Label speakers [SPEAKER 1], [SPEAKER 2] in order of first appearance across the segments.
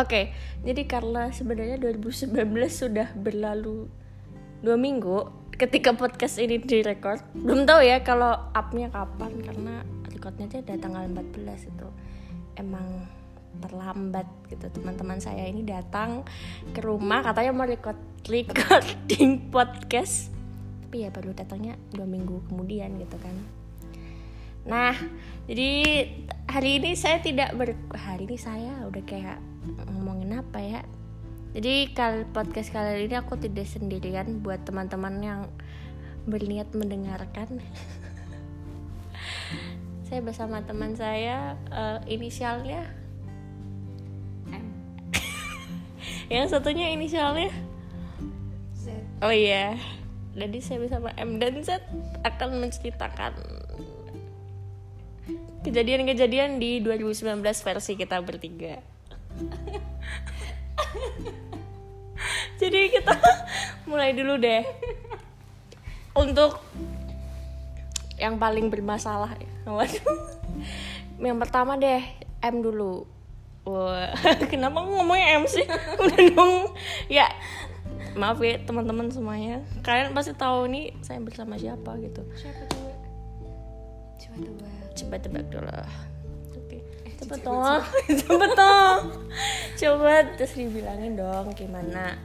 [SPEAKER 1] Oke, jadi karena sebenarnya 2019 sudah berlalu dua minggu ketika podcast ini direcord. Belum tahu ya kalau upnya kapan karena recordnya aja ada tanggal 14 itu. Emang terlambat gitu teman-teman saya ini datang ke rumah katanya mau record recording podcast tapi ya baru datangnya dua minggu kemudian gitu kan nah jadi hari ini saya tidak ber hari ini saya udah kayak ngomongin apa ya? Jadi kali podcast kali ini aku tidak sendirian buat teman-teman yang berniat mendengarkan. Saya bersama teman saya uh, inisialnya?
[SPEAKER 2] M.
[SPEAKER 1] Yang satunya inisialnya?
[SPEAKER 2] Z.
[SPEAKER 1] Oh iya. Jadi saya bersama M dan Z akan menceritakan kejadian-kejadian di 2019 versi kita bertiga jadi kita mulai dulu deh untuk yang paling bermasalah ya waduh yang pertama deh M dulu kenapa ngomongnya M sih? Udah dong. Ya, maaf ya teman-teman semuanya. Kalian pasti tahu nih saya bersama siapa gitu.
[SPEAKER 2] siapa coba coba tebak
[SPEAKER 1] Coba tebak dulu. Oke. Coba
[SPEAKER 2] cepet,
[SPEAKER 1] toh. Coba toh. Coba terus dibilangin dong gimana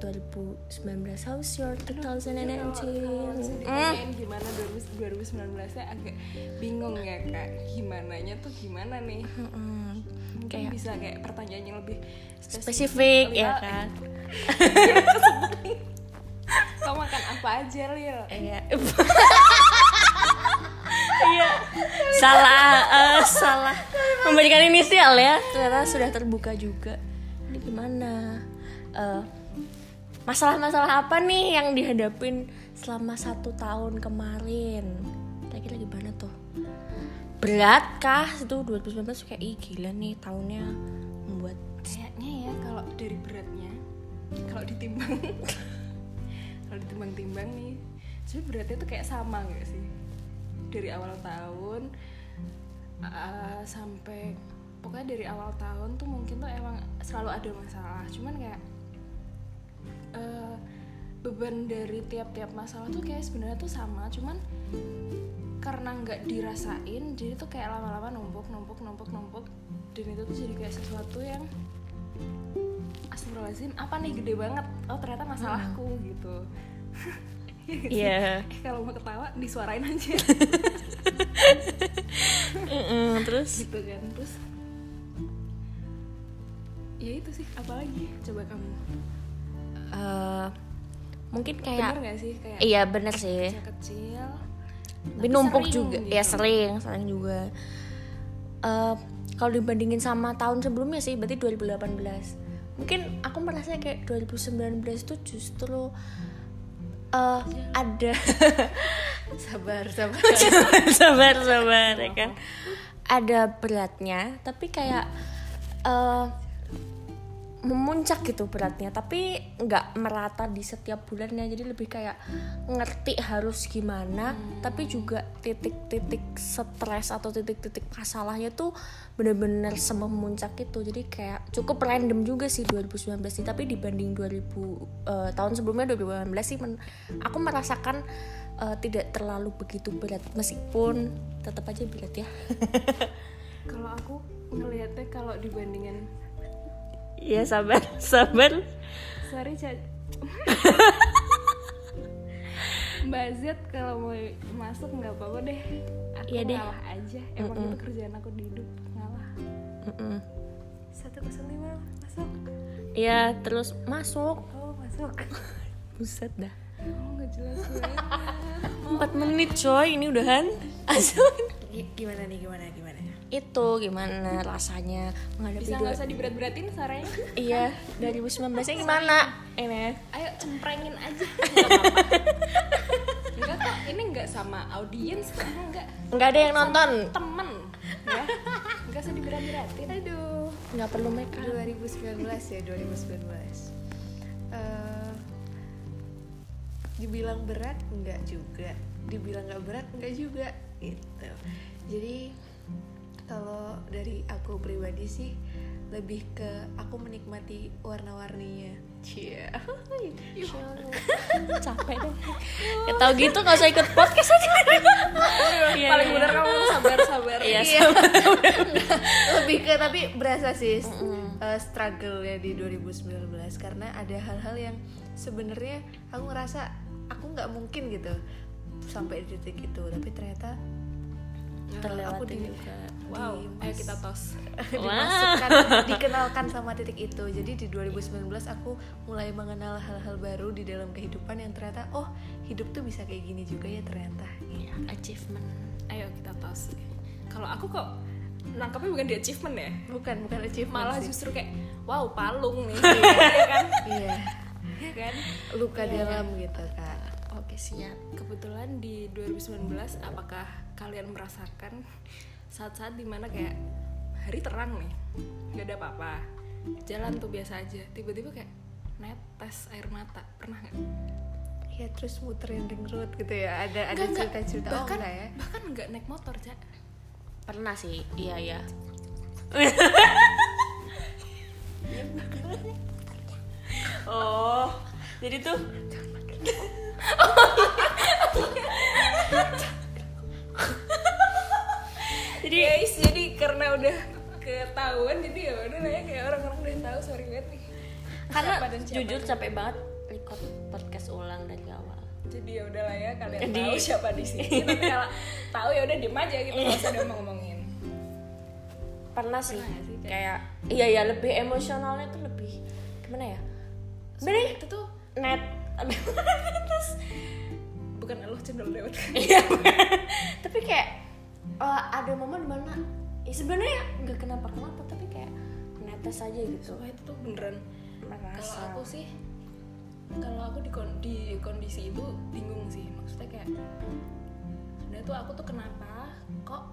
[SPEAKER 1] 2019 how's your 2019 Mm.
[SPEAKER 2] Ditanyain gimana 2000 2019 nya agak bingung ya kak gimana nya tuh gimana nih mungkin
[SPEAKER 1] Kayak
[SPEAKER 2] bisa kayak pertanyaan yang lebih
[SPEAKER 1] spesifik ya
[SPEAKER 2] Lila,
[SPEAKER 1] kan
[SPEAKER 2] kau makan apa aja Lil
[SPEAKER 1] Iya. Iya. salah eh, salah memberikan inisial ya. Ternyata sudah terbuka juga. Ini gimana? Eh, masalah-masalah apa nih yang dihadapin selama satu tahun kemarin? Kira-kira gimana tuh? Berat kah itu 2019 kayak ih gila nih tahunnya membuat
[SPEAKER 2] kayaknya ya kalau dari beratnya kalau ditimbang kalau ditimbang-timbang nih sebenarnya beratnya tuh kayak sama gak sih dari awal tahun uh, sampai pokoknya dari awal tahun tuh mungkin tuh emang selalu ada masalah. Cuman kayak uh, beban dari tiap-tiap masalah tuh kayak sebenarnya tuh sama. Cuman karena nggak dirasain jadi tuh kayak lama-lama numpuk numpuk numpuk numpuk. Dan itu tuh jadi kayak sesuatu yang Astagfirullahaladzim apa nih gede banget. Oh ternyata masalahku gitu
[SPEAKER 1] Iya.
[SPEAKER 2] Eh, kalau mau ketawa disuarain aja.
[SPEAKER 1] Mm-mm, terus?
[SPEAKER 2] Gitu kan terus? Ya itu sih apalagi coba kamu.
[SPEAKER 1] Eh, mungkin
[SPEAKER 2] bener
[SPEAKER 1] kayak
[SPEAKER 2] gak sih? Kayak
[SPEAKER 1] iya bener sih.
[SPEAKER 2] kecil kecil
[SPEAKER 1] tapi numpuk juga. ya sering sering juga. Eh, kalau dibandingin sama tahun sebelumnya sih berarti 2018 mungkin aku merasa kayak 2019 itu justru eh, ada.
[SPEAKER 2] Sabar sabar.
[SPEAKER 1] Sabar sabar ya kan? Ada beratnya tapi kayak eh, memuncak gitu beratnya tapi nggak merata di setiap bulannya. Jadi lebih kayak ngerti harus gimana tapi juga titik-titik stres atau titik-titik masalahnya tuh bener-bener sememuncak itu. Jadi kayak cukup random juga sih 2019 sih tapi dibanding 2000 eh, tahun sebelumnya 2018 sih men- aku merasakan eh, tidak terlalu begitu berat. Meskipun tetap aja berat ya.
[SPEAKER 2] Kalau aku ngelihatnya kalau dibandingin
[SPEAKER 1] Iya sabar sabar.
[SPEAKER 2] Sorry Ca Mbak Z kalau mau masuk nggak apa-apa deh. Aku
[SPEAKER 1] Iya deh.
[SPEAKER 2] ngalah aja. Emang itu kerjaan aku di hidup ngalah.
[SPEAKER 1] Mm-mm.
[SPEAKER 2] satu lima masuk.
[SPEAKER 1] Iya terus masuk.
[SPEAKER 2] Oh masuk.
[SPEAKER 1] Buset dah.
[SPEAKER 2] Oh nggak jelas banget
[SPEAKER 1] 4 menit coy ini udahan. Asal
[SPEAKER 2] gimana nih gimana gimana
[SPEAKER 1] Itu gimana rasanya menghadapi
[SPEAKER 2] bisa nggak usah diberat-beratin suaranya?
[SPEAKER 1] Iya 2019 nya gimana? Ini.
[SPEAKER 2] Ayo cemprengin aja. Nggak apa-apa. enggak kok ini enggak sama audiens kok enggak
[SPEAKER 1] Nggak ada yang nonton?
[SPEAKER 2] temen. Ya. Enggak usah diberat-beratin. Aduh.
[SPEAKER 1] Nggak perlu make up.
[SPEAKER 3] 2019 ya 2019 Eh, dibilang berat enggak juga. Dibilang nggak berat enggak juga. Gitu. Jadi kalau dari aku pribadi sih lebih ke aku menikmati warna-warninya. Cia
[SPEAKER 1] capek deh. Ya tau gitu gak usah ikut podcast aja. Iya,
[SPEAKER 2] paling
[SPEAKER 1] iya.
[SPEAKER 2] bener kamu sabar sabar.
[SPEAKER 1] Iya,
[SPEAKER 3] Iya. lebih ke tapi berasa sih uh, struggle ya di 2019 karena ada hal-hal yang sebenarnya aku ngerasa aku nggak mungkin gitu sampai di titik itu. Tapi ternyata
[SPEAKER 1] terlewati
[SPEAKER 3] aku di,
[SPEAKER 1] juga.
[SPEAKER 2] wow.
[SPEAKER 3] Dimas-
[SPEAKER 2] ayo kita tos.
[SPEAKER 3] Dimasukkan dikenalkan sama titik itu. Jadi di 2019 aku mulai mengenal hal-hal baru di dalam kehidupan yang ternyata oh hidup tuh bisa kayak gini juga ya ternyata.
[SPEAKER 1] Ya, achievement.
[SPEAKER 2] Ayo kita tos. Kalau aku kok nangkapnya bukan di achievement ya?
[SPEAKER 3] Bukan bukan achievement
[SPEAKER 2] malah
[SPEAKER 3] sih.
[SPEAKER 2] justru kayak wow palung nih. Ya kan?
[SPEAKER 3] Iya.
[SPEAKER 2] Ya kan?
[SPEAKER 3] Luka
[SPEAKER 1] Iya,
[SPEAKER 3] dalam gitu kan
[SPEAKER 1] oke siap.
[SPEAKER 2] Kebetulan di 2019 apakah kalian merasakan saat-saat di mana kayak hari terang nih nggak ada apa-apa jalan tuh biasa aja tiba-tiba kayak netes air mata pernah nggak?
[SPEAKER 3] Ya terus muterin ring road gitu ya ada ada
[SPEAKER 2] Nggak, nggak.
[SPEAKER 3] cerita-cerita oh
[SPEAKER 2] bahkan
[SPEAKER 3] enggak ya.
[SPEAKER 2] bahkan nggak naik motor cak.
[SPEAKER 1] Pernah sih iya ya oh jadi tuh
[SPEAKER 2] jadi guys jadi karena udah ketahuan jadi ya udah lah ya kayak orang-orang udah tahu sorry banget nih.
[SPEAKER 1] Karena
[SPEAKER 2] Siapa dan siapa
[SPEAKER 1] jujur
[SPEAKER 2] tuh.
[SPEAKER 1] capek banget record podcast ulang dari awal.
[SPEAKER 2] Jadi ya udahlah ya kalian
[SPEAKER 1] Jadi-
[SPEAKER 2] tahu siapa di sini. Tapi kalau tahu ya udah diem aja gitu nggak usah ngomong ngomongin.
[SPEAKER 1] Pernah sih
[SPEAKER 2] Pernah sih, kayak-
[SPEAKER 1] iya ya lebih emosionalnya tuh lebih gimana ya? Bener
[SPEAKER 2] itu tuh
[SPEAKER 1] net. Terus
[SPEAKER 2] bukan lo cendol lewat.
[SPEAKER 1] Iya. tapi kayak eh, ada momen di mana ya sebenarnya nggak kenapa kenapa tapi kayak netes aja gitu.
[SPEAKER 2] Wah itu tuh beneran kalau aku sih kalau aku di, kon- di kondisi itu bingung sih. Maksudnya kayak sebenarnya tuh aku tuh kenapa kok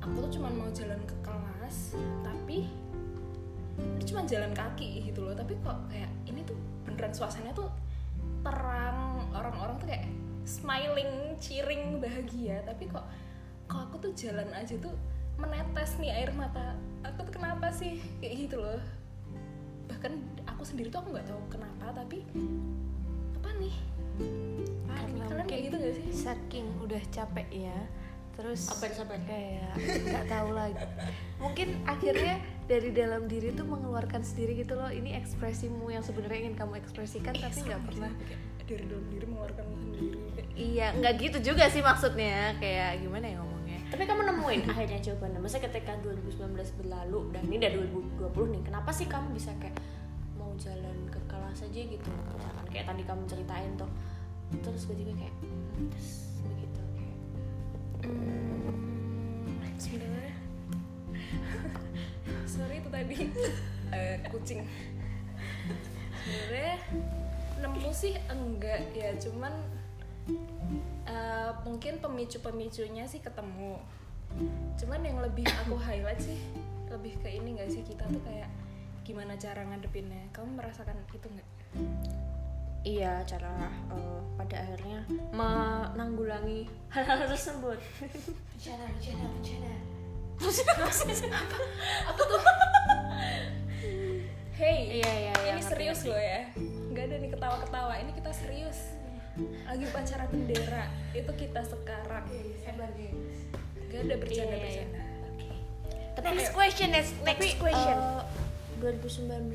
[SPEAKER 2] aku tuh cuma mau jalan ke kelas tapi cuma jalan kaki gitu loh. Tapi kok kayak ini tuh beneran suasananya tuh terang. Orang-orang tuh kayak smiling, cheering, bahagia. Tapi kok kok aku tuh jalan aja tuh menetes nih air mata. Aku tuh kenapa sih? Kayak gitu loh. Bahkan aku sendiri tuh aku nggak tahu kenapa tapi apa nih?
[SPEAKER 3] Karena
[SPEAKER 2] kalian kayak gitu gak sih?
[SPEAKER 3] saking udah capek ya terus
[SPEAKER 1] Apa yang sampai?
[SPEAKER 3] kayak nggak tahu lagi. Mungkin akhirnya dari dalam diri tuh mengeluarkan sendiri gitu loh ini ekspresimu yang sebenarnya ingin kamu ekspresikan tapi nggak pernah.
[SPEAKER 2] Dari dalam diri mengeluarkan sendiri.
[SPEAKER 3] Iya nggak gitu juga sih maksudnya kayak gimana ya ngomongnya
[SPEAKER 1] tapi kamu nemuin akhirnya jawabannya maksudnya ketika 2019 berlalu dan ini udah 2020 nih kenapa sih kamu bisa kayak mau jalan ke kelas aja gitu? Misalkan kayak tadi kamu ceritain tuh. Terus tiba-tiba kayak netes begitu kayak
[SPEAKER 2] hmm, sorry itu tadi. Eh, kucing. Sebenarnya nemu sih enggak ya cuman eh, mungkin pemicu-pemicunya sih ketemu. Cuman yang lebih aku highlight sih lebih ke ini nggak sih kita tuh kayak gimana cara ngadepinnya. Kamu merasakan itu nggak?
[SPEAKER 1] Iya cara eh, pada akhirnya menanggulangi hal-hal tersebut.
[SPEAKER 3] Bencana bencana bencana
[SPEAKER 2] apa tuh? Hey
[SPEAKER 1] Iya, iya, iya,
[SPEAKER 2] ini serius
[SPEAKER 1] ngerti.
[SPEAKER 2] loh ya. Nggak ada nih ketawa-ketawa ini kita serius lagi upacara bendera itu kita sekarang.
[SPEAKER 3] Sabar guys
[SPEAKER 2] nggak ada bercanda
[SPEAKER 1] Iya, iya,
[SPEAKER 2] bercanda.
[SPEAKER 1] Tapi
[SPEAKER 3] next question next next
[SPEAKER 1] tapi
[SPEAKER 3] question.
[SPEAKER 1] eh, 2019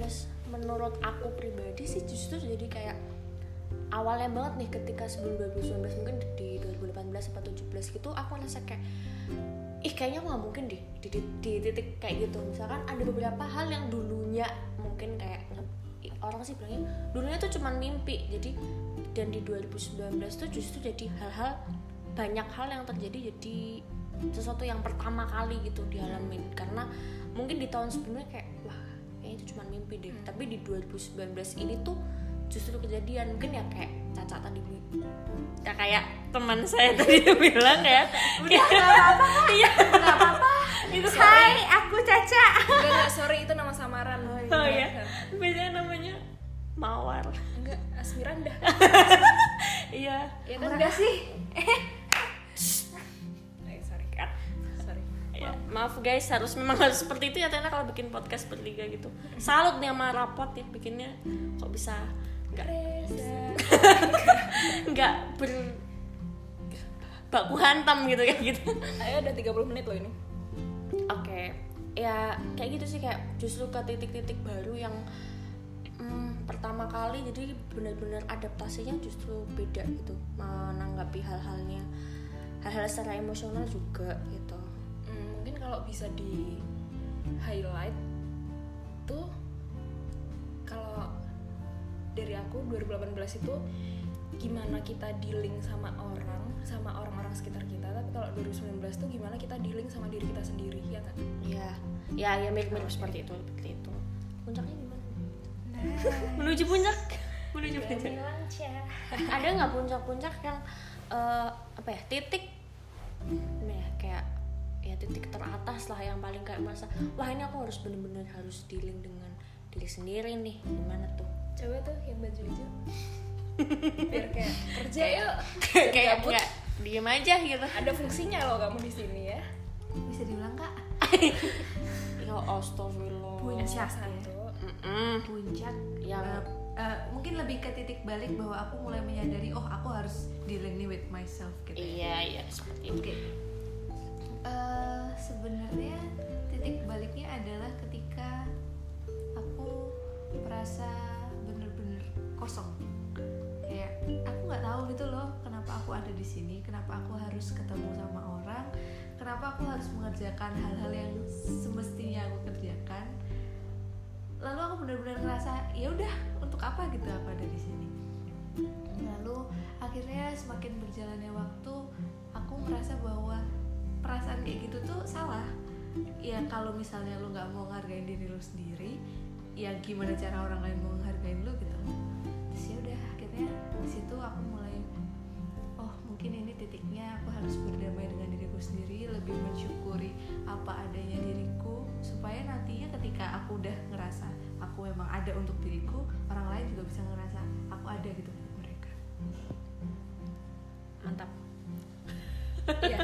[SPEAKER 1] menurut aku pribadi sih justru jadi kayak awalnya banget nih ketika sebelum 2019 mungkin di 2018 atau 17 gitu aku ngerasa kayak ih kayaknya nggak mungkin deh di, di, di titik kayak gitu. Misalkan ada beberapa hal yang dulunya mungkin kayak orang sih bilangnya dulunya tuh cuman mimpi. Jadi dan di 2019 tuh justru jadi hal-hal banyak hal yang terjadi jadi sesuatu yang pertama kali gitu dialamin. Karena mungkin di tahun sebelumnya kayak wah kayaknya itu cuma mimpi deh. Tapi di 2019 ini tuh justru kejadian. Mungkin ya kayak Caca tadi ya kayak teman saya tadi bilang ya. Udah nggak apa-apa. Iya. Nggak apa-apa. Itu
[SPEAKER 3] Hai aku Caca.
[SPEAKER 2] Enggak enggak sorry itu nama samaran.
[SPEAKER 1] Oh ya biasanya namanya mawar
[SPEAKER 2] Asmiranda
[SPEAKER 1] iya.
[SPEAKER 2] Ya kan
[SPEAKER 3] udah sih?
[SPEAKER 2] Eh sorry cut. Sorry.
[SPEAKER 1] Ya, maaf. Guys harus memang harus seperti itu ya ternyata kalau bikin podcast bertiga gitu. Salut nih sama rapot ya bikinnya. Kok bisa nggak nggak ber baku hantam gitu kayak gitu.
[SPEAKER 2] Ayo udah 30 menit loh ini.
[SPEAKER 1] Oke. Ya kayak gitu sih kayak justru ke titik-titik baru yang hmm, pertama kali jadi benar-benar adaptasinya justru beda gitu menanggapi hal-halnya hal-hal secara emosional juga gitu.
[SPEAKER 2] Hmm, mungkin kalau bisa di highlight tuh kalau dari aku 2018 itu gimana kita dealing sama orang sama orang-orang sekitar kita tapi kalau 2019 tuh gimana kita dealing sama diri kita sendiri ya nggak?
[SPEAKER 1] Ya ya ya mirip-mirip seperti itu seperti itu. Puncaknya menuju puncak. Menuju puncak. Ada nggak puncak-puncak yang eh, apa ya titik? Ini ya kayak ya titik teratas lah yang paling kayak masa wah ini aku harus bener-bener harus dealing dengan diri sendiri nih. Gimana tuh?
[SPEAKER 2] Coba tuh yang baju hijau. Biar kayak kerja yuk.
[SPEAKER 1] kayak kayak diem aja gitu.
[SPEAKER 2] Ada fungsinya loh kamu di sini ya.
[SPEAKER 3] Bisa diulang kak?
[SPEAKER 1] Ya astagfirullah.
[SPEAKER 3] Puncak.
[SPEAKER 2] satu
[SPEAKER 1] Mm-mm.
[SPEAKER 3] puncak
[SPEAKER 1] yang
[SPEAKER 3] Eh, eh, mungkin lebih ke titik balik bahwa aku mulai menyadari oh aku harus dealing with myself gitu ya.
[SPEAKER 1] iya iya seperti itu.
[SPEAKER 3] Eh, sebenarnya titik baliknya adalah ketika aku merasa bener-bener kosong. Kayak aku nggak tahu gitu loh kenapa aku ada di sini, kenapa aku harus ketemu sama orang, kenapa aku harus mengerjakan hal-hal yang semestinya aku kerjakan. Lalu aku benar-benar ngerasa ya udah untuk apa gitu aku ada di sini. Lalu akhirnya semakin berjalannya waktu, aku merasa bahwa perasaan kayak gitu tuh salah. Ya kalau misalnya lu nggak mau ngargain diri lu sendiri, ya gimana cara orang lain mau ngehargain lu gitu. Terus ya udah akhirnya di situ aku mulai oh mungkin ini titiknya aku harus berdamai dengan diriku sendiri, lebih mensyukuri apa adanya diriku supaya nantinya ketika ada untuk diriku, orang lain juga bisa ngerasa aku ada gitu untuk mereka.
[SPEAKER 1] mantap
[SPEAKER 2] ya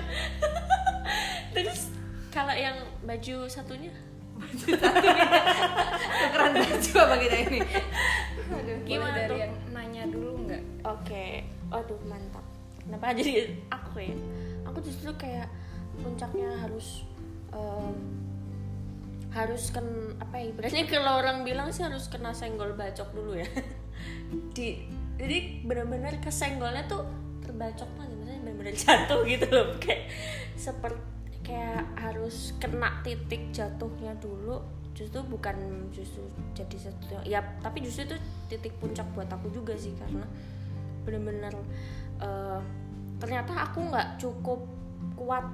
[SPEAKER 1] terus kalau yang baju satunya
[SPEAKER 3] Tukeran baju apa kita ini?
[SPEAKER 2] Aduh,
[SPEAKER 1] Gimana
[SPEAKER 2] gimana dari
[SPEAKER 1] tuh?
[SPEAKER 2] yang nanya dulu nggak
[SPEAKER 1] Oke, aduh mantap. Kenapa jadi aku ya? Aku justru kayak puncaknya harus em, harus kan apa ya? Ibaratnya kalau orang bilang sih harus kena senggol bacok dulu ya. Di jadi benar-benar kesenggolnya tuh terbacok banget, maksudnya benar-benar jatuh gitu loh. Kayak seperti kayak harus kena titik jatuhnya dulu justru bukan justru jadi satu ya tapi justru itu titik puncak buat aku juga sih karena bener-bener eh, ternyata aku nggak cukup kuat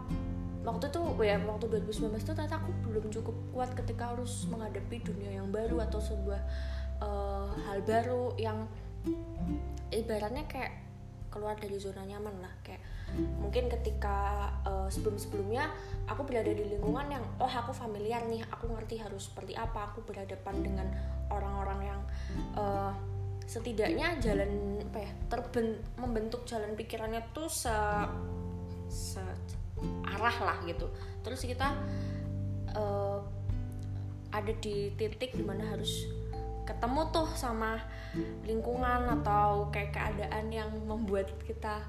[SPEAKER 1] waktu itu ya waktu 2019 itu ternyata aku belum cukup kuat ketika harus menghadapi dunia yang baru atau sebuah eh, hal baru yang ibaratnya kayak keluar dari zona nyaman lah. Kayak mungkin ketika eh, sebelum-sebelumnya aku berada di lingkungan yang oh aku familiar nih aku ngerti harus seperti apa aku berhadapan dengan orang-orang yang eh, setidaknya jalan apa ya terben membentuk jalan pikirannya tuh se, se arah lah gitu. Terus kita eh, ada di titik di mana harus ketemu tuh sama lingkungan atau kayak keadaan yang membuat kita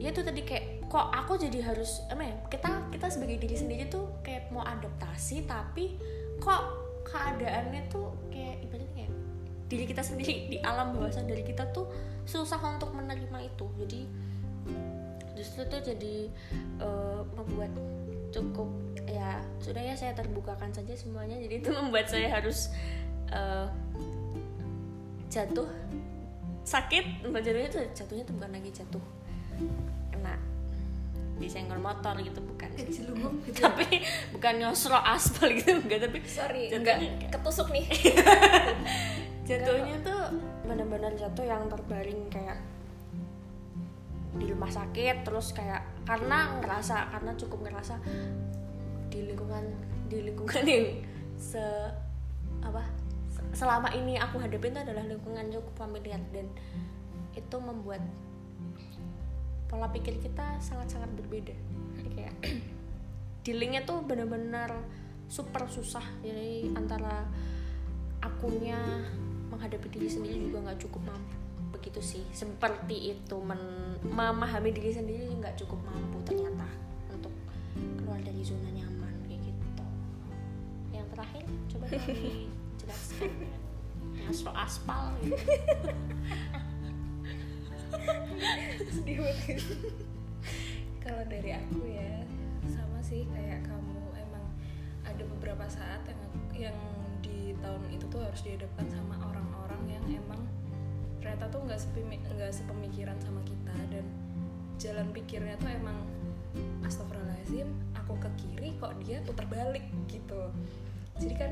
[SPEAKER 1] ya itu tadi kayak kok aku jadi harus apa ya kita kita sebagai diri sendiri tuh kayak mau adaptasi tapi kok keadaannya tuh kayak ibaratnya kayak diri kita sendiri di alam bawah sadar kita tuh susah untuk menerima itu. Jadi justru tuh jadi eh, membuat cukup ya sudah ya saya terbukakan saja semuanya jadi itu membuat saya harus eh, jatuh sakit jatuhnya tuh jatuhnya tuh bukan lagi jatuh kena disenggol motor gitu bukan.
[SPEAKER 3] Kejelumuk gitu.
[SPEAKER 1] tapi bukan nyosro aspal gitu enggak tapi
[SPEAKER 2] sorry
[SPEAKER 1] Jatuhnya
[SPEAKER 2] nggak
[SPEAKER 1] kayak-
[SPEAKER 2] ketusuk nih
[SPEAKER 1] jatuhnya tuh benar-benar jatuh yang terbaring kayak di rumah sakit terus kayak karena ngerasa karena cukup ngerasa di lingkungan di lingkungan yang se apa se- selama ini aku hadapin itu adalah lingkungan cukup familiar dan itu membuat pola pikir kita sangat-sangat berbeda. Kayak dealingnya tuh bener-bener super susah. Jadi antara akunya menghadapi diri sendiri juga nggak cukup mampu. Begitu sih seperti itu men- memahami diri sendiri nggak cukup mampu ternyata untuk keluar dari zona nyaman kayak gitu yang terakhir coba dijelaskan yang soal aspal gitu.
[SPEAKER 2] sedih banget kalau dari aku ya sama sih kayak kamu emang ada beberapa saat yang yang di tahun itu tuh harus dihadapkan sama orang-orang yang emang ternyata tuh nggak nggak sepemikiran sama kita dan jalan pikirnya tuh emang astagfirullahaladzim aku ke kiri kok dia putar balik gitu. Jadi kan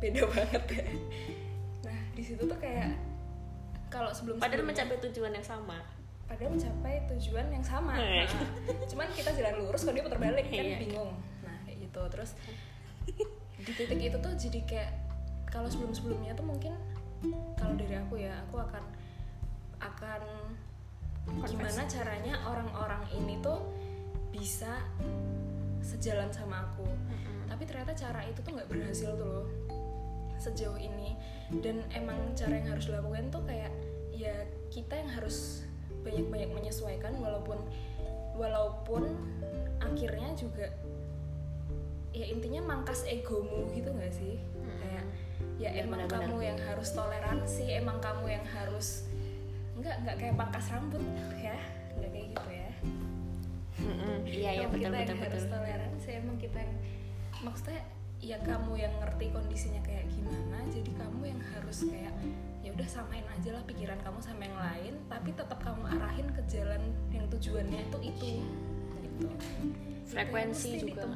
[SPEAKER 2] beda banget ya. Nah di situ tuh kayak kalau sebelum
[SPEAKER 1] padahal mencapai tujuan yang sama.
[SPEAKER 2] Padahal mencapai tujuan yang sama.
[SPEAKER 1] Iya.
[SPEAKER 2] Nah, cuman kita jalan lurus kalau dia putar balik kan
[SPEAKER 1] Iya.
[SPEAKER 2] bingung. Nah kayak gitu. Terus di titik itu tuh jadi kayak kalau sebelum sebelumnya tuh mungkin kalau dari aku ya aku akan akan gimana caranya orang-orang ini tuh bisa sejalan sama aku. Tapi ternyata cara itu tuh nggak berhasil tuh loh sejauh ini. Dan emang cara yang harus dilakukan tuh kayak ya kita yang harus banyak-banyak menyesuaikan walaupun walaupun akhirnya juga ya intinya mangkas egomu gitu nggak sih? Kayak ya
[SPEAKER 1] Ya,
[SPEAKER 2] emang kamu yang harus toleransi emang kamu yang harus nggak nggak kayak pangkas rambut ya. Nggak kayak gitu ya.
[SPEAKER 1] Iya iya betul
[SPEAKER 2] kita
[SPEAKER 1] betul
[SPEAKER 2] yang harus
[SPEAKER 1] betul.
[SPEAKER 2] toleransi emang kita yang maksudnya ya kamu yang ngerti kondisinya kayak gimana jadi kamu yang harus kayak ya udah samain aja lah pikiran kamu sama yang lain tapi tetap kamu arahin ke jalan yang tujuannya itu itu. Gitu.
[SPEAKER 1] Frekuensi
[SPEAKER 2] Itu
[SPEAKER 1] juga.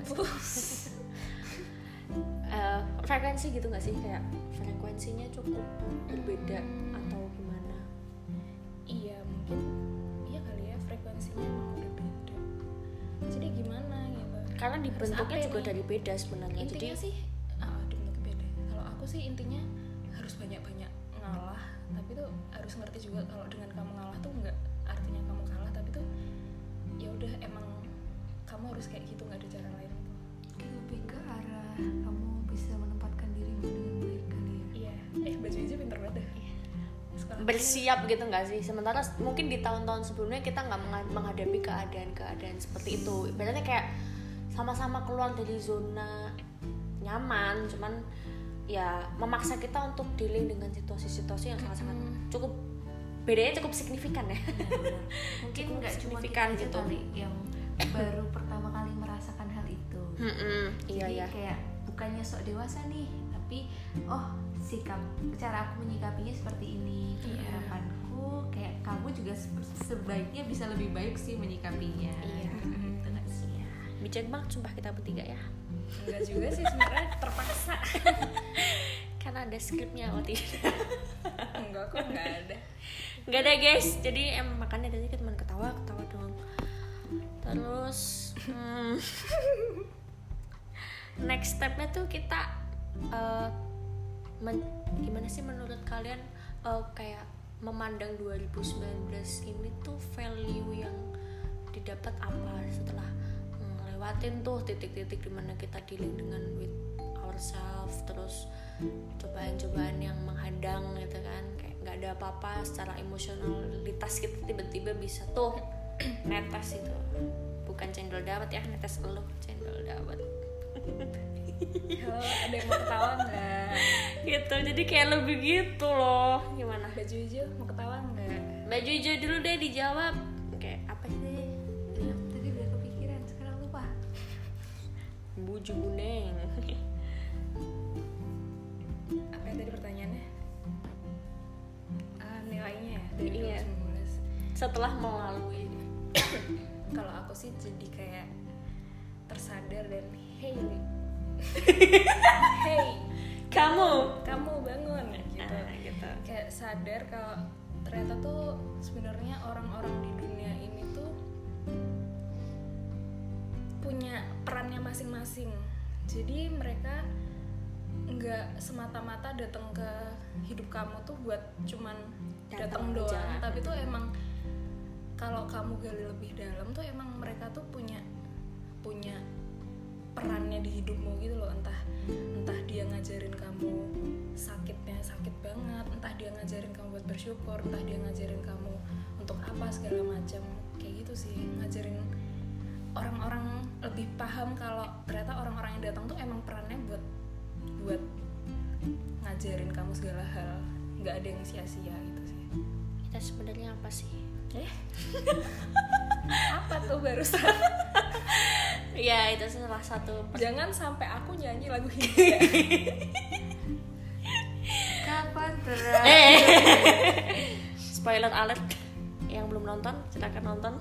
[SPEAKER 1] Eh, frekuensi gitu nggak sih? Kayak frekuensinya cukup berbeda.
[SPEAKER 2] iya mungkin iya kali ya frekuensinya emang udah beda. Jadi gimana gitu?
[SPEAKER 1] Karena dibentuknya juga
[SPEAKER 2] nih?
[SPEAKER 1] dari beda sebenarnya
[SPEAKER 2] intinya
[SPEAKER 1] jadi
[SPEAKER 2] sih ah, dibentuknya beda. Kalau aku sih intinya harus banyak-banyak ngalah tapi tuh harus ngerti juga kalau dengan kamu ngalah tuh nggak artinya kamu kalah tapi tuh ya udah emang kamu harus kayak gitu nggak ada cara lain.
[SPEAKER 3] Kayak lebih ke arah kamu bisa
[SPEAKER 1] Bersiap gitu nggak sih? Sementara mungkin di tahun-tahun sebelumnya kita nggak menghadapi keadaan-keadaan seperti itu. Ibaratnya kayak sama-sama keluar dari zona nyaman cuman ya memaksa kita untuk dealing dengan situasi-situasi yang sangat-sangat
[SPEAKER 2] Mm.
[SPEAKER 1] cukup bedanya cukup signifikan ya.
[SPEAKER 3] Mungkin
[SPEAKER 1] Cukup
[SPEAKER 3] nggak cuma kita
[SPEAKER 1] signifikan
[SPEAKER 3] aja
[SPEAKER 1] gitu.
[SPEAKER 3] kali yang baru pertama kali merasakan hal itu.
[SPEAKER 1] Mm-mm, iya
[SPEAKER 3] jadi
[SPEAKER 1] ya
[SPEAKER 3] kayak bukannya sok dewasa nih tapi oh sikap cara aku menyikapinya seperti ini.
[SPEAKER 2] Iya.
[SPEAKER 3] harapanku kayak kamu juga se- sebaiknya bisa lebih baik sih menyikapinya.
[SPEAKER 1] Iya.
[SPEAKER 3] gitu. Nggak sih? Ya
[SPEAKER 1] bijak banget sumpah kita bertiga ya.
[SPEAKER 2] Enggak juga sih sebenarnya terpaksa.
[SPEAKER 1] Karena ada skripnya oh tidak.
[SPEAKER 2] Enggak kok enggak ada.
[SPEAKER 1] Nggak ada guys. Jadi em makanya dari kita cuma ketawa ketawa doang. Terus hmm, next stepnya tuh kita eh, men- gimana sih menurut kalian eh, kayak memandang 2019 ini tuh value yang didapat apa setelah ngelewatin tuh titik-titik di mana kita dealing dengan with ourselves terus cobaan-cobaan yang menghadang gitu kan kayak nggak ada apa-apa secara emosionalitas kita tiba-tiba bisa tuh netes itu. Bukan cendol dawet ya netes elu cendol dawet
[SPEAKER 2] Halo, ada yang mau ketawa nggak?
[SPEAKER 1] Gitu jadi kayak lebih gitu loh. Gimana?
[SPEAKER 2] Baju hijau mau ketawa nggak?
[SPEAKER 1] Baju hijau dulu deh dijawab. Kayak apa sih?
[SPEAKER 3] Tadi udah kepikiran sekarang lupa.
[SPEAKER 1] Buju buneng
[SPEAKER 2] apa yang tadi pertanyaannya? Ah, nilainya ya dari
[SPEAKER 1] Iya.
[SPEAKER 2] 2019
[SPEAKER 1] setelah melalui.
[SPEAKER 2] Kalau aku sih jadi kayak tersadar dan hey.
[SPEAKER 1] Kamu.
[SPEAKER 2] Kamu bangun. Gitu
[SPEAKER 1] Ah, gitu.
[SPEAKER 2] kayak sadar kalau ternyata tuh sebenarnya orang-orang di dunia ini tuh punya perannya masing-masing. Jadi mereka nggak semata-mata datang ke hidup kamu tuh buat cuman
[SPEAKER 1] Datang
[SPEAKER 2] doang. Tapi tuh emang kalau kamu gali lebih dalam tuh emang mereka tuh punya punya perannya di hidupmu gitu loh. Entah entah dia ngajarin kamu sakitnya sakit banget entah dia ngajarin kamu buat bersyukur entah dia ngajarin kamu untuk apa segala macam. Kayak gitu sih ngajarin orang-orang lebih paham kalau ternyata orang-orang yang datang tuh emang perannya buat buat ngajarin kamu segala hal. Nggak ada yang sia-sia gitu sih.
[SPEAKER 1] Kita sebenarnya apa sih?
[SPEAKER 2] Eh? apa tuh barusan?
[SPEAKER 1] Ya itu salah satu
[SPEAKER 2] jangan sampai aku nyanyi lagu Hindia
[SPEAKER 3] kapan terakhir
[SPEAKER 1] eh. Spoiler alert yang belum nonton silakan nonton.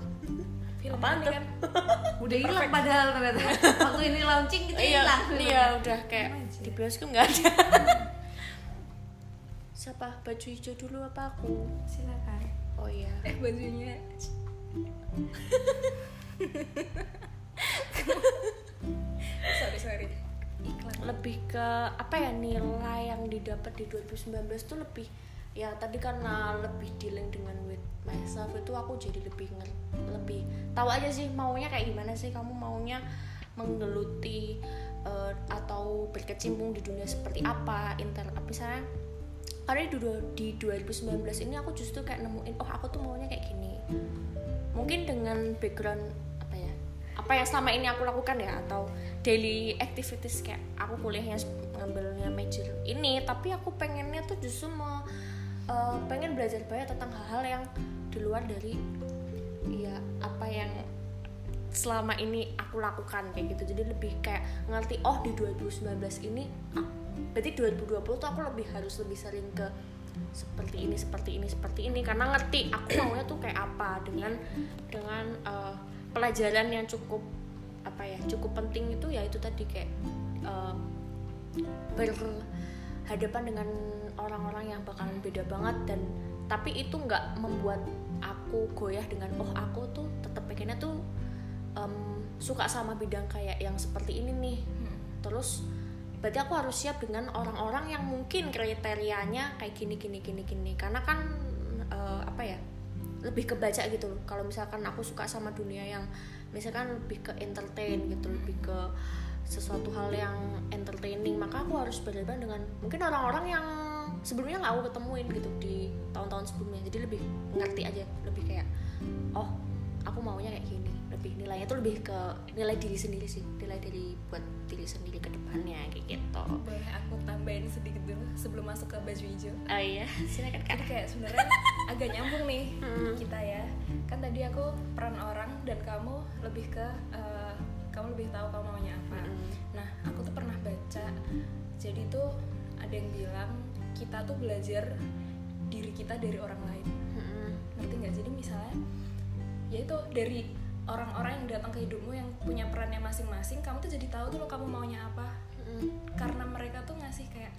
[SPEAKER 2] Film
[SPEAKER 1] Apaan
[SPEAKER 2] ini
[SPEAKER 1] tuh?
[SPEAKER 2] kan?
[SPEAKER 3] Udah hilang padahal ternyata. Waktu ini launching kita
[SPEAKER 1] iya
[SPEAKER 3] hilang.
[SPEAKER 1] iya udah kayak di bioskop nggak ada. Siapa? Baju hijau dulu apa aku?
[SPEAKER 3] Silakan.
[SPEAKER 1] Oh iya.
[SPEAKER 2] Eh bajunya sorry sorry. Iklan.
[SPEAKER 1] Lebih ke apa ya nilai yang didapat di 2019 tuh lebih ya tadi karena lebih dealing dengan with myself itu aku jadi lebih lebih tahu aja sih maunya kayak gimana sih. Kamu maunya menggeluti eh, atau berkecimpung di dunia seperti apa inter misalnya karena di, di 2019 ini aku justru kayak nemuin oh aku tuh maunya kayak gini mungkin dengan background apa ya apa yang selama ini aku lakukan ya atau daily activities kayak aku kuliahnya ngambilnya major ini tapi aku pengennya tuh justru mau eh, pengen belajar banyak tentang hal-hal yang di luar dari ya apa yang selama ini aku lakukan kayak gitu. Jadi lebih kayak ngerti oh di 2019 ini ah, berarti 2020 tuh aku lebih harus lebih sering ke seperti ini seperti ini seperti ini. Karena ngerti aku maunya tuh kayak apa dengan dengan eh, pelajaran yang cukup apa ya cukup penting itu ya itu tadi kayak eh, berhadapan dengan orang-orang yang bakalan beda banget. Dan tapi itu nggak membuat aku goyah dengan oh aku tuh tetap pengennya tuh em, suka sama bidang kayak yang seperti ini nih. Terus berarti aku harus siap dengan orang-orang yang mungkin kriterianya kayak gini gini gini gini. Karena kan eh, apa ya lebih kebaca gitu loh. Kalau misalkan aku suka sama dunia yang misalkan lebih ke entertain gitu lebih ke sesuatu hal yang entertaining maka aku harus berhadapan dengan mungkin orang-orang yang sebelumnya nggak aku ketemuin gitu di tahun-tahun sebelumnya. Jadi lebih ngerti aja lebih kayak oh aku maunya kayak gini lebih nilainya tuh lebih ke nilai diri sendiri sih nilai diri buat diri sendiri ke depannya kayak gitu.
[SPEAKER 2] Boleh aku tambahin sedikit dulu sebelum masuk ke baju hijau?
[SPEAKER 1] Oh iya silakan kak.
[SPEAKER 2] Jadi kayak sebenarnya agak nyambung nih
[SPEAKER 1] Hmm.
[SPEAKER 2] kita ya. Kan tadi aku peran orang dan kamu lebih ke eh, kamu lebih tahu kamu maunya apa.
[SPEAKER 1] Mm-mm.
[SPEAKER 2] nah aku tuh pernah baca jadi tuh ada yang bilang kita tuh belajar diri kita dari orang lain.
[SPEAKER 1] Mm-mm.
[SPEAKER 2] ngerti nggak? Jadi misalnya ya itu dari orang-orang yang datang ke hidupmu yang punya perannya masing-masing kamu tuh jadi tahu tuh lo kamu maunya apa.
[SPEAKER 1] Mm-mm.
[SPEAKER 2] karena mereka tuh ngasih kayak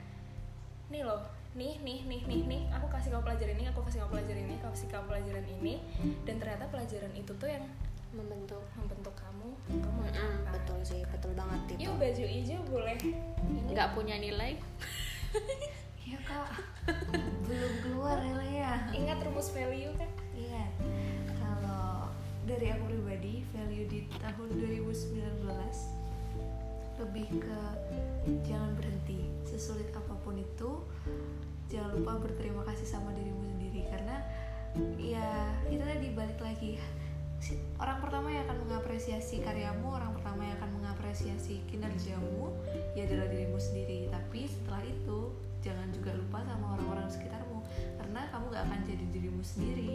[SPEAKER 2] nih loh nih nih nih nih nih aku kasih kamu pelajaran ini aku kasih kamu pelajaran ini aku kasih kamu pelajaran ini. Dan ternyata pelajaran itu tuh yang
[SPEAKER 1] membentuk.
[SPEAKER 2] membentuk kamu kamu mau
[SPEAKER 1] Mm-mm,
[SPEAKER 2] apa.
[SPEAKER 1] betul sih betul banget itu
[SPEAKER 2] yuk baju hijau boleh. Ini
[SPEAKER 1] nggak punya nilai.
[SPEAKER 3] Iya kak, belum keluar ya
[SPEAKER 2] ingat rumus value kan
[SPEAKER 3] di tahun 2019 lebih ke jangan berhenti. Sesulit apa pun itu jangan lupa berterima kasih sama dirimu sendiri. Karena ya itu tadi balik lagi. Orang pertama yang akan mengapresiasi karyamu orang pertama yang akan mengapresiasi kinerjamu ya adalah dirimu sendiri. Tapi setelah itu jangan juga lupa sama orang-orang di sekitarmu karena kamu gak akan jadi dirimu sendiri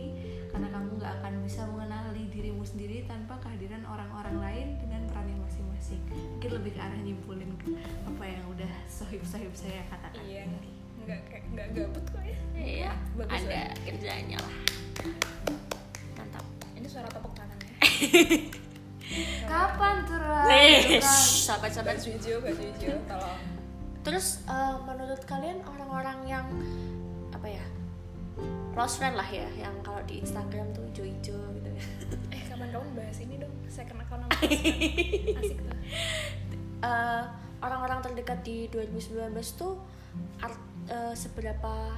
[SPEAKER 3] karena kamu gak akan bisa mengenali dirimu sendiri tanpa kehadiran orang-orang lain dengan perannya masing-masing. Mungkin lebih ke arah nyimpulin ke apa yang udah sohib-sohib saya katakan.
[SPEAKER 2] Iya nggak kayak nggak gabut kok ya.
[SPEAKER 1] Iya
[SPEAKER 2] Bagus
[SPEAKER 1] ada kerjanya lah. Mantap.
[SPEAKER 2] Ini suara tepuk tangan ya.
[SPEAKER 3] Kapan tuh
[SPEAKER 1] sahabat-sahabat
[SPEAKER 2] hijau baju hijau tolong.
[SPEAKER 1] Terus eh, menurut kalian orang-orang yang apa ya close friend lah ya, yang kalau di Instagram tuh hijau-hijau gitu ya.
[SPEAKER 2] eh kapan-kapan bahas ini dong second account nama Instagram. asik tuh
[SPEAKER 1] Eh, orang-orang terdekat di 2019 tuh art- eh, seberapa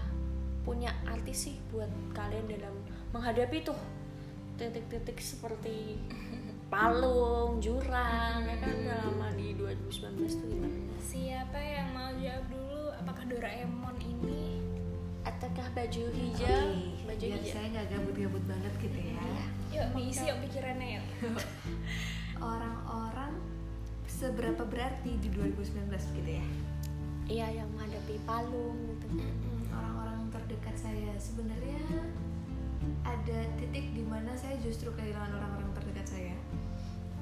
[SPEAKER 1] punya arti sih buat kalian dalam menghadapi tuh titik-titik seperti palung, jurang, ya kan selama di 2019 tuh gimana?
[SPEAKER 2] siapa yang mau jawab dulu apakah Doraemon ini
[SPEAKER 1] ataukah baju hijau?
[SPEAKER 3] Oke,
[SPEAKER 1] baju
[SPEAKER 3] biar
[SPEAKER 1] hijau.
[SPEAKER 3] saya nggak gabut-gabut banget gitu ya.
[SPEAKER 2] Yuk diisi yuk pikirannya yuk.
[SPEAKER 3] Orang-orang seberapa berarti di 2019 gitu ya?
[SPEAKER 1] Iya yang menghadapi palung gitu.
[SPEAKER 3] Orang-orang terdekat saya. Sebenarnya ada titik di mana saya justru kehilangan orang-orang terdekat saya.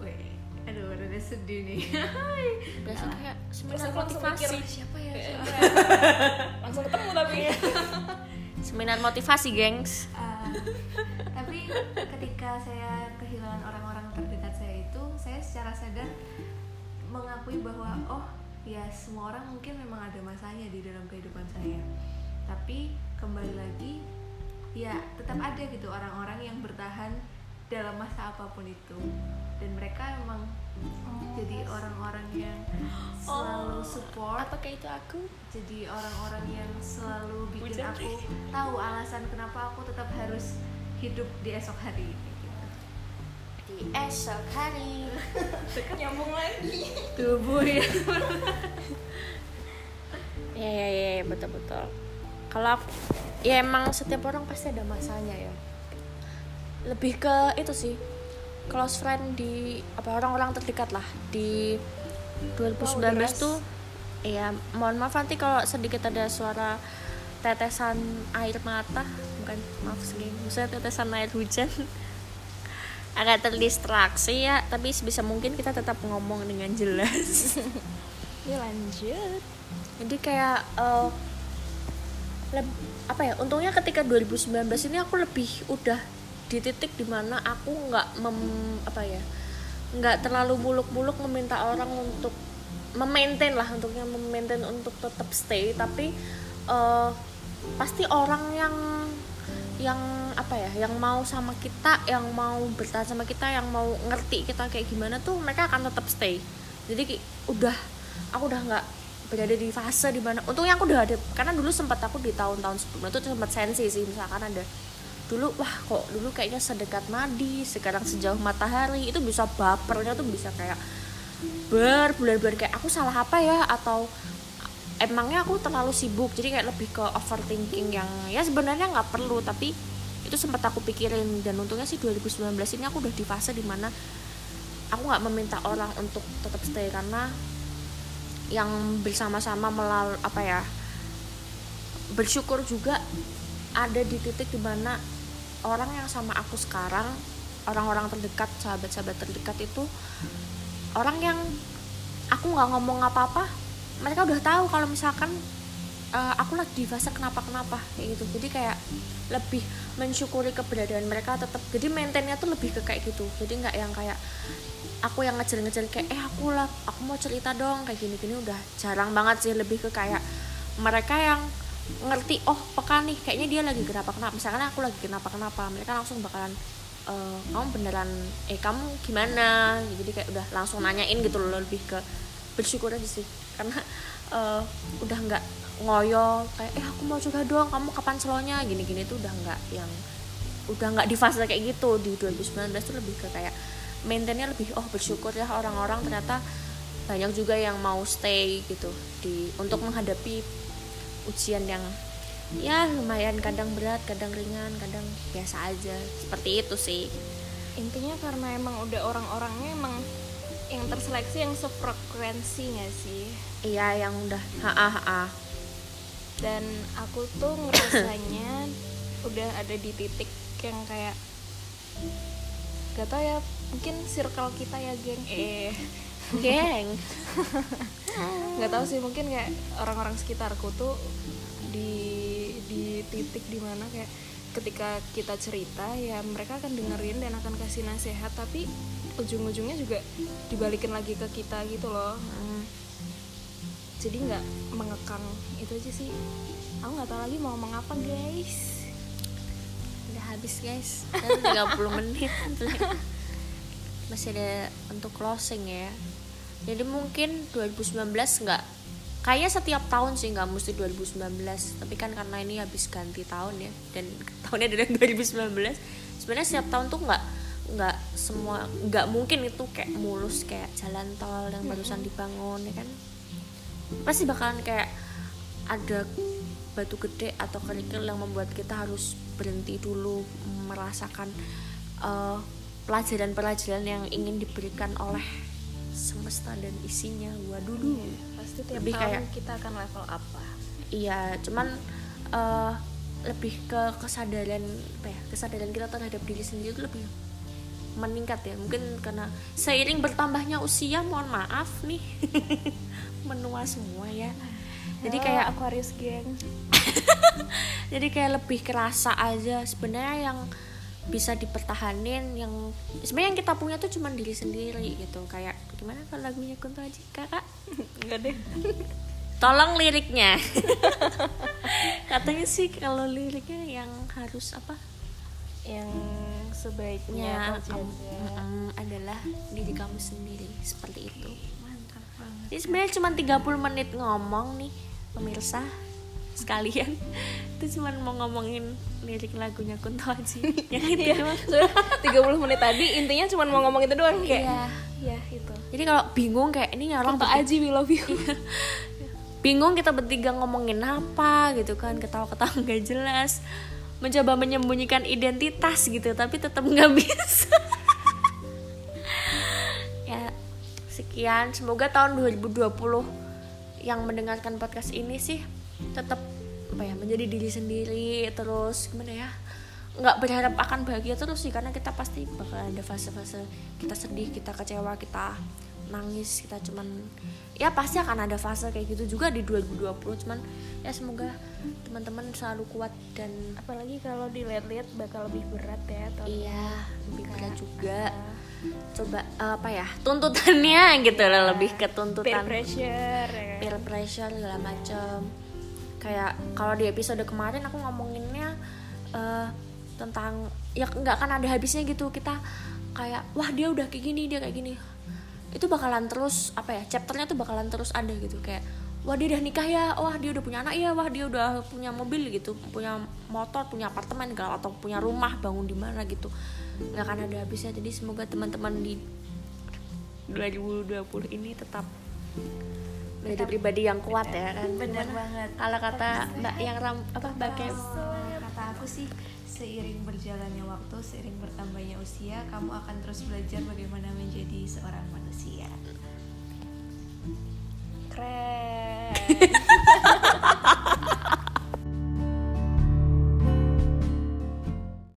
[SPEAKER 3] Weh, aduh rada sedih nih.
[SPEAKER 1] Biasa
[SPEAKER 3] Nah,
[SPEAKER 1] kayak seminar
[SPEAKER 2] langsung mikir
[SPEAKER 1] motivasi.
[SPEAKER 2] Siapa ya? Siapa ya? langsung ketemu tapi.
[SPEAKER 1] Seminar motivasi gengs.
[SPEAKER 3] Ah, tapi ketika saya kehilangan orang-orang terdekat saya itu saya secara sadar mengakui bahwa oh ya semua orang mungkin memang ada masanya di dalam kehidupan saya. Tapi kembali lagi ya tetap ada gitu orang-orang yang bertahan dalam masa apa pun itu dan mereka memang jadi orang-orang yang selalu support.
[SPEAKER 1] Apakah itu aku?
[SPEAKER 3] Jadi orang-orang yang selalu bikin
[SPEAKER 1] Hujan.
[SPEAKER 3] aku tahu alasan kenapa aku tetap harus hidup di esok hari gitu.
[SPEAKER 1] di esok hari.
[SPEAKER 2] Nyambung lagi.
[SPEAKER 3] Tubuh ya.
[SPEAKER 1] Ya ya, ya, betul betul. Kalau aku ya emang setiap orang pasti ada masanya ya. Lebih ke itu sih close friend di apa orang-orang terdekat lah. Di 2019
[SPEAKER 2] deras.
[SPEAKER 1] tuh ya mohon maaf nanti kalau sedikit ada suara tetesan air mata. Bukan maaf sih maksudnya tetesan air hujan. Agak terdistraksi ya tapi sebisa mungkin kita tetap ngomong dengan jelas.
[SPEAKER 2] Ya lanjut.
[SPEAKER 1] Jadi kayak eh, leb- apa ya untungnya ketika 2019 ini aku lebih udah di titik di mana aku nggak mem apa ya nggak terlalu muluk-muluk meminta orang untuk memaintain lah untuknya memaintain untuk tetap stay. Tapi eh, pasti orang yang yang apa ya yang mau sama kita yang mau bertahan sama kita yang mau ngerti kita kayak gimana tuh mereka akan tetap stay. Jadi udah aku udah nggak berada di fase di mana untungnya aku udah ada karena dulu sempat aku di tahun-tahun sebelumnya tuh sempat sensi sih misalkan ada dulu wah kok dulu kayaknya sedekat nadi sekarang sejauh matahari. Itu bisa bapernya tuh bisa kayak berbulan-bulan kayak aku salah apa ya? Atau emangnya aku terlalu sibuk jadi kayak lebih ke overthinking yang ya sebenarnya nggak perlu tapi itu sempat aku pikirin. Dan untungnya sih 2019 ini aku udah di fase di mana aku nggak meminta orang untuk tetap stay karena yang bersama-sama melalui apa ya bersyukur juga ada di titik di mana orang yang sama aku sekarang orang-orang terdekat sahabat-sahabat terdekat itu orang yang aku nggak ngomong apa-apa mereka udah tahu kalau misalkan eh, aku lagi di fase kenapa-kenapa kayak gitu. Jadi kayak lebih mensyukuri keberadaan mereka tetap jadi maintainnya tuh lebih ke kayak gitu. Jadi nggak yang kayak aku yang ngejar-ngejar kayak eh aku lah aku mau cerita dong kayak gini-gini udah jarang banget sih. Lebih ke kayak mereka yang ngerti oh peka nih kayaknya dia lagi kenapa kenapa misalkan aku lagi kenapa kenapa mereka langsung bakalan "Eh, kamu beneran eh kamu gimana? Jadi kayak udah langsung nanyain gitu loh lebih ke bersyukur aja sih karena eh, udah nggak ngoyo kayak eh aku mau juga dong kamu kapan slownya gini-gini tuh udah nggak yang udah nggak di fase kayak gitu. Di 2019 tuh lebih ke kayak maintainnya lebih oh bersyukur ya orang-orang ternyata banyak juga yang mau stay gitu. Di untuk menghadapi ujian yang ya lumayan kadang berat kadang ringan kadang biasa aja. Seperti itu sih.
[SPEAKER 2] Intinya karena emang udah orang-orangnya emang yang terseleksi yang sefrekuensi nggak sih.
[SPEAKER 1] Iya yang udah ha ha ha.
[SPEAKER 2] Dan aku tuh ngerasanya udah ada di titik yang kayak gak tau ya mungkin circle kita ya geng. Eh
[SPEAKER 1] geng.
[SPEAKER 2] Nggak tahu sih mungkin kayak orang-orang sekitarku tuh di di titik di mana kayak ketika kita cerita ya mereka akan dengerin dan akan kasih nasihat tapi ujung-ujungnya juga dibalikin lagi ke kita gitu loh.
[SPEAKER 1] Hmm,
[SPEAKER 2] jadi nggak mengekang itu aja sih. Aku nggak tahu lagi mau ngomong apa guys.
[SPEAKER 1] Udah habis guys. Kan 30 menit. Masih ada untuk closing ya jadi mungkin 2019 nggak kayaknya setiap tahun sih nggak mesti 2019 tapi kan karena ini habis ganti tahun ya dan tahunnya adalah 2019 sebenarnya setiap tahun tuh nggak nggak semua nggak mungkin itu kayak mulus kayak jalan tol yang barusan dibangun ya kan. Pasti bakalan kayak ada batu gede atau kerikil yang membuat kita harus berhenti dulu merasakan eh, pelajaran-pelajaran yang ingin diberikan oleh semesta dan isinya waduh
[SPEAKER 3] pasti tiap
[SPEAKER 1] Lebih
[SPEAKER 3] tahun
[SPEAKER 1] kayak-
[SPEAKER 3] kita akan level apa
[SPEAKER 1] Iya, cuman eh, lebih ke kesadaran apa ya? Kesadaran kita terhadap diri sendiri itu lebih meningkat ya. Mungkin karena seiring bertambahnya usia, mohon maaf nih. Menua semua ya. Jadi kayak
[SPEAKER 2] Aquarius geng
[SPEAKER 1] jadi kayak lebih kerasa aja sebenarnya yang bisa dipertahanin yang sebenarnya yang kita punya tuh cuma diri sendiri gitu kayak gimana kalau lagunya Kunto Aji? Kakak?
[SPEAKER 2] Enggak deh.
[SPEAKER 1] Tolong liriknya. Katanya sih kalau liriknya yang harus apa?
[SPEAKER 2] Yang
[SPEAKER 1] ya
[SPEAKER 2] sebaiknya kau
[SPEAKER 1] kamu mm, adalah diri kamu sendiri. Seperti itu.
[SPEAKER 3] Mantap banget.
[SPEAKER 1] Ini sebenarnya cuma 30 menit ngomong nih pemirsa sekalian. Itu cuma mau ngomongin lirik lagunya Kunto Aji. Yang itu
[SPEAKER 2] Iya,
[SPEAKER 1] doang.
[SPEAKER 2] soalnya 30 menit tadi intinya cuma mau ngomong itu doang kayak
[SPEAKER 1] Iya.
[SPEAKER 2] ya itu
[SPEAKER 1] jadi kalau bingung kayak ini orang bertiga-
[SPEAKER 2] Aji we love you.
[SPEAKER 1] Bingung kita bertiga ngomongin apa gitu kan ketawa-ketawa nggak jelas. Mencoba menyembunyikan identitas gitu tapi tetap nggak bisa. Ya sekian. Semoga tahun 2020 yang mendengarkan podcast ini sih tetap apa ya menjadi diri sendiri terus. Gimana ya nggak berharap akan bahagia terus sih karena kita pasti bakal ada fase-fase kita sedih kita kecewa kita nangis kita cuman ya pasti akan ada fase kayak gitu juga di 2020 cuman ya semoga teman-teman selalu kuat dan
[SPEAKER 2] apalagi kalau dilihat-lihat bakal lebih berat ya tahun
[SPEAKER 1] iya. lebih berat juga.
[SPEAKER 2] Ah.
[SPEAKER 1] coba eh, apa ya tuntutannya gitu loh lebih ke
[SPEAKER 2] peer
[SPEAKER 1] tuntutan
[SPEAKER 2] pressure ya.
[SPEAKER 1] peer pressure segala macam kayak kalau di episode kemarin aku ngomonginnya eh, tentang ya nggak akan ada habisnya gitu. Kita kayak wah dia udah kayak gini dia kayak gini. Itu bakalan terus apa ya chapternya tuh bakalan terus ada gitu. Kayak wah dia udah nikah ya. Wah dia udah punya anak ya. Wah dia udah punya mobil gitu. Punya motor punya apartemen atau punya rumah bangun di mana gitu. Nggak akan ada habisnya. Jadi semoga teman-teman di 2020 ini tetap menjadi pribadi yang kuat ya kan?
[SPEAKER 3] Bener
[SPEAKER 1] Gimana?
[SPEAKER 3] banget.
[SPEAKER 1] Kalau kata mbak yang ram apa mbak Kem?
[SPEAKER 3] Kata aku sih seiring berjalannya waktu seiring bertambahnya usia kamu akan terus belajar bagaimana menjadi seorang manusia.
[SPEAKER 2] Keren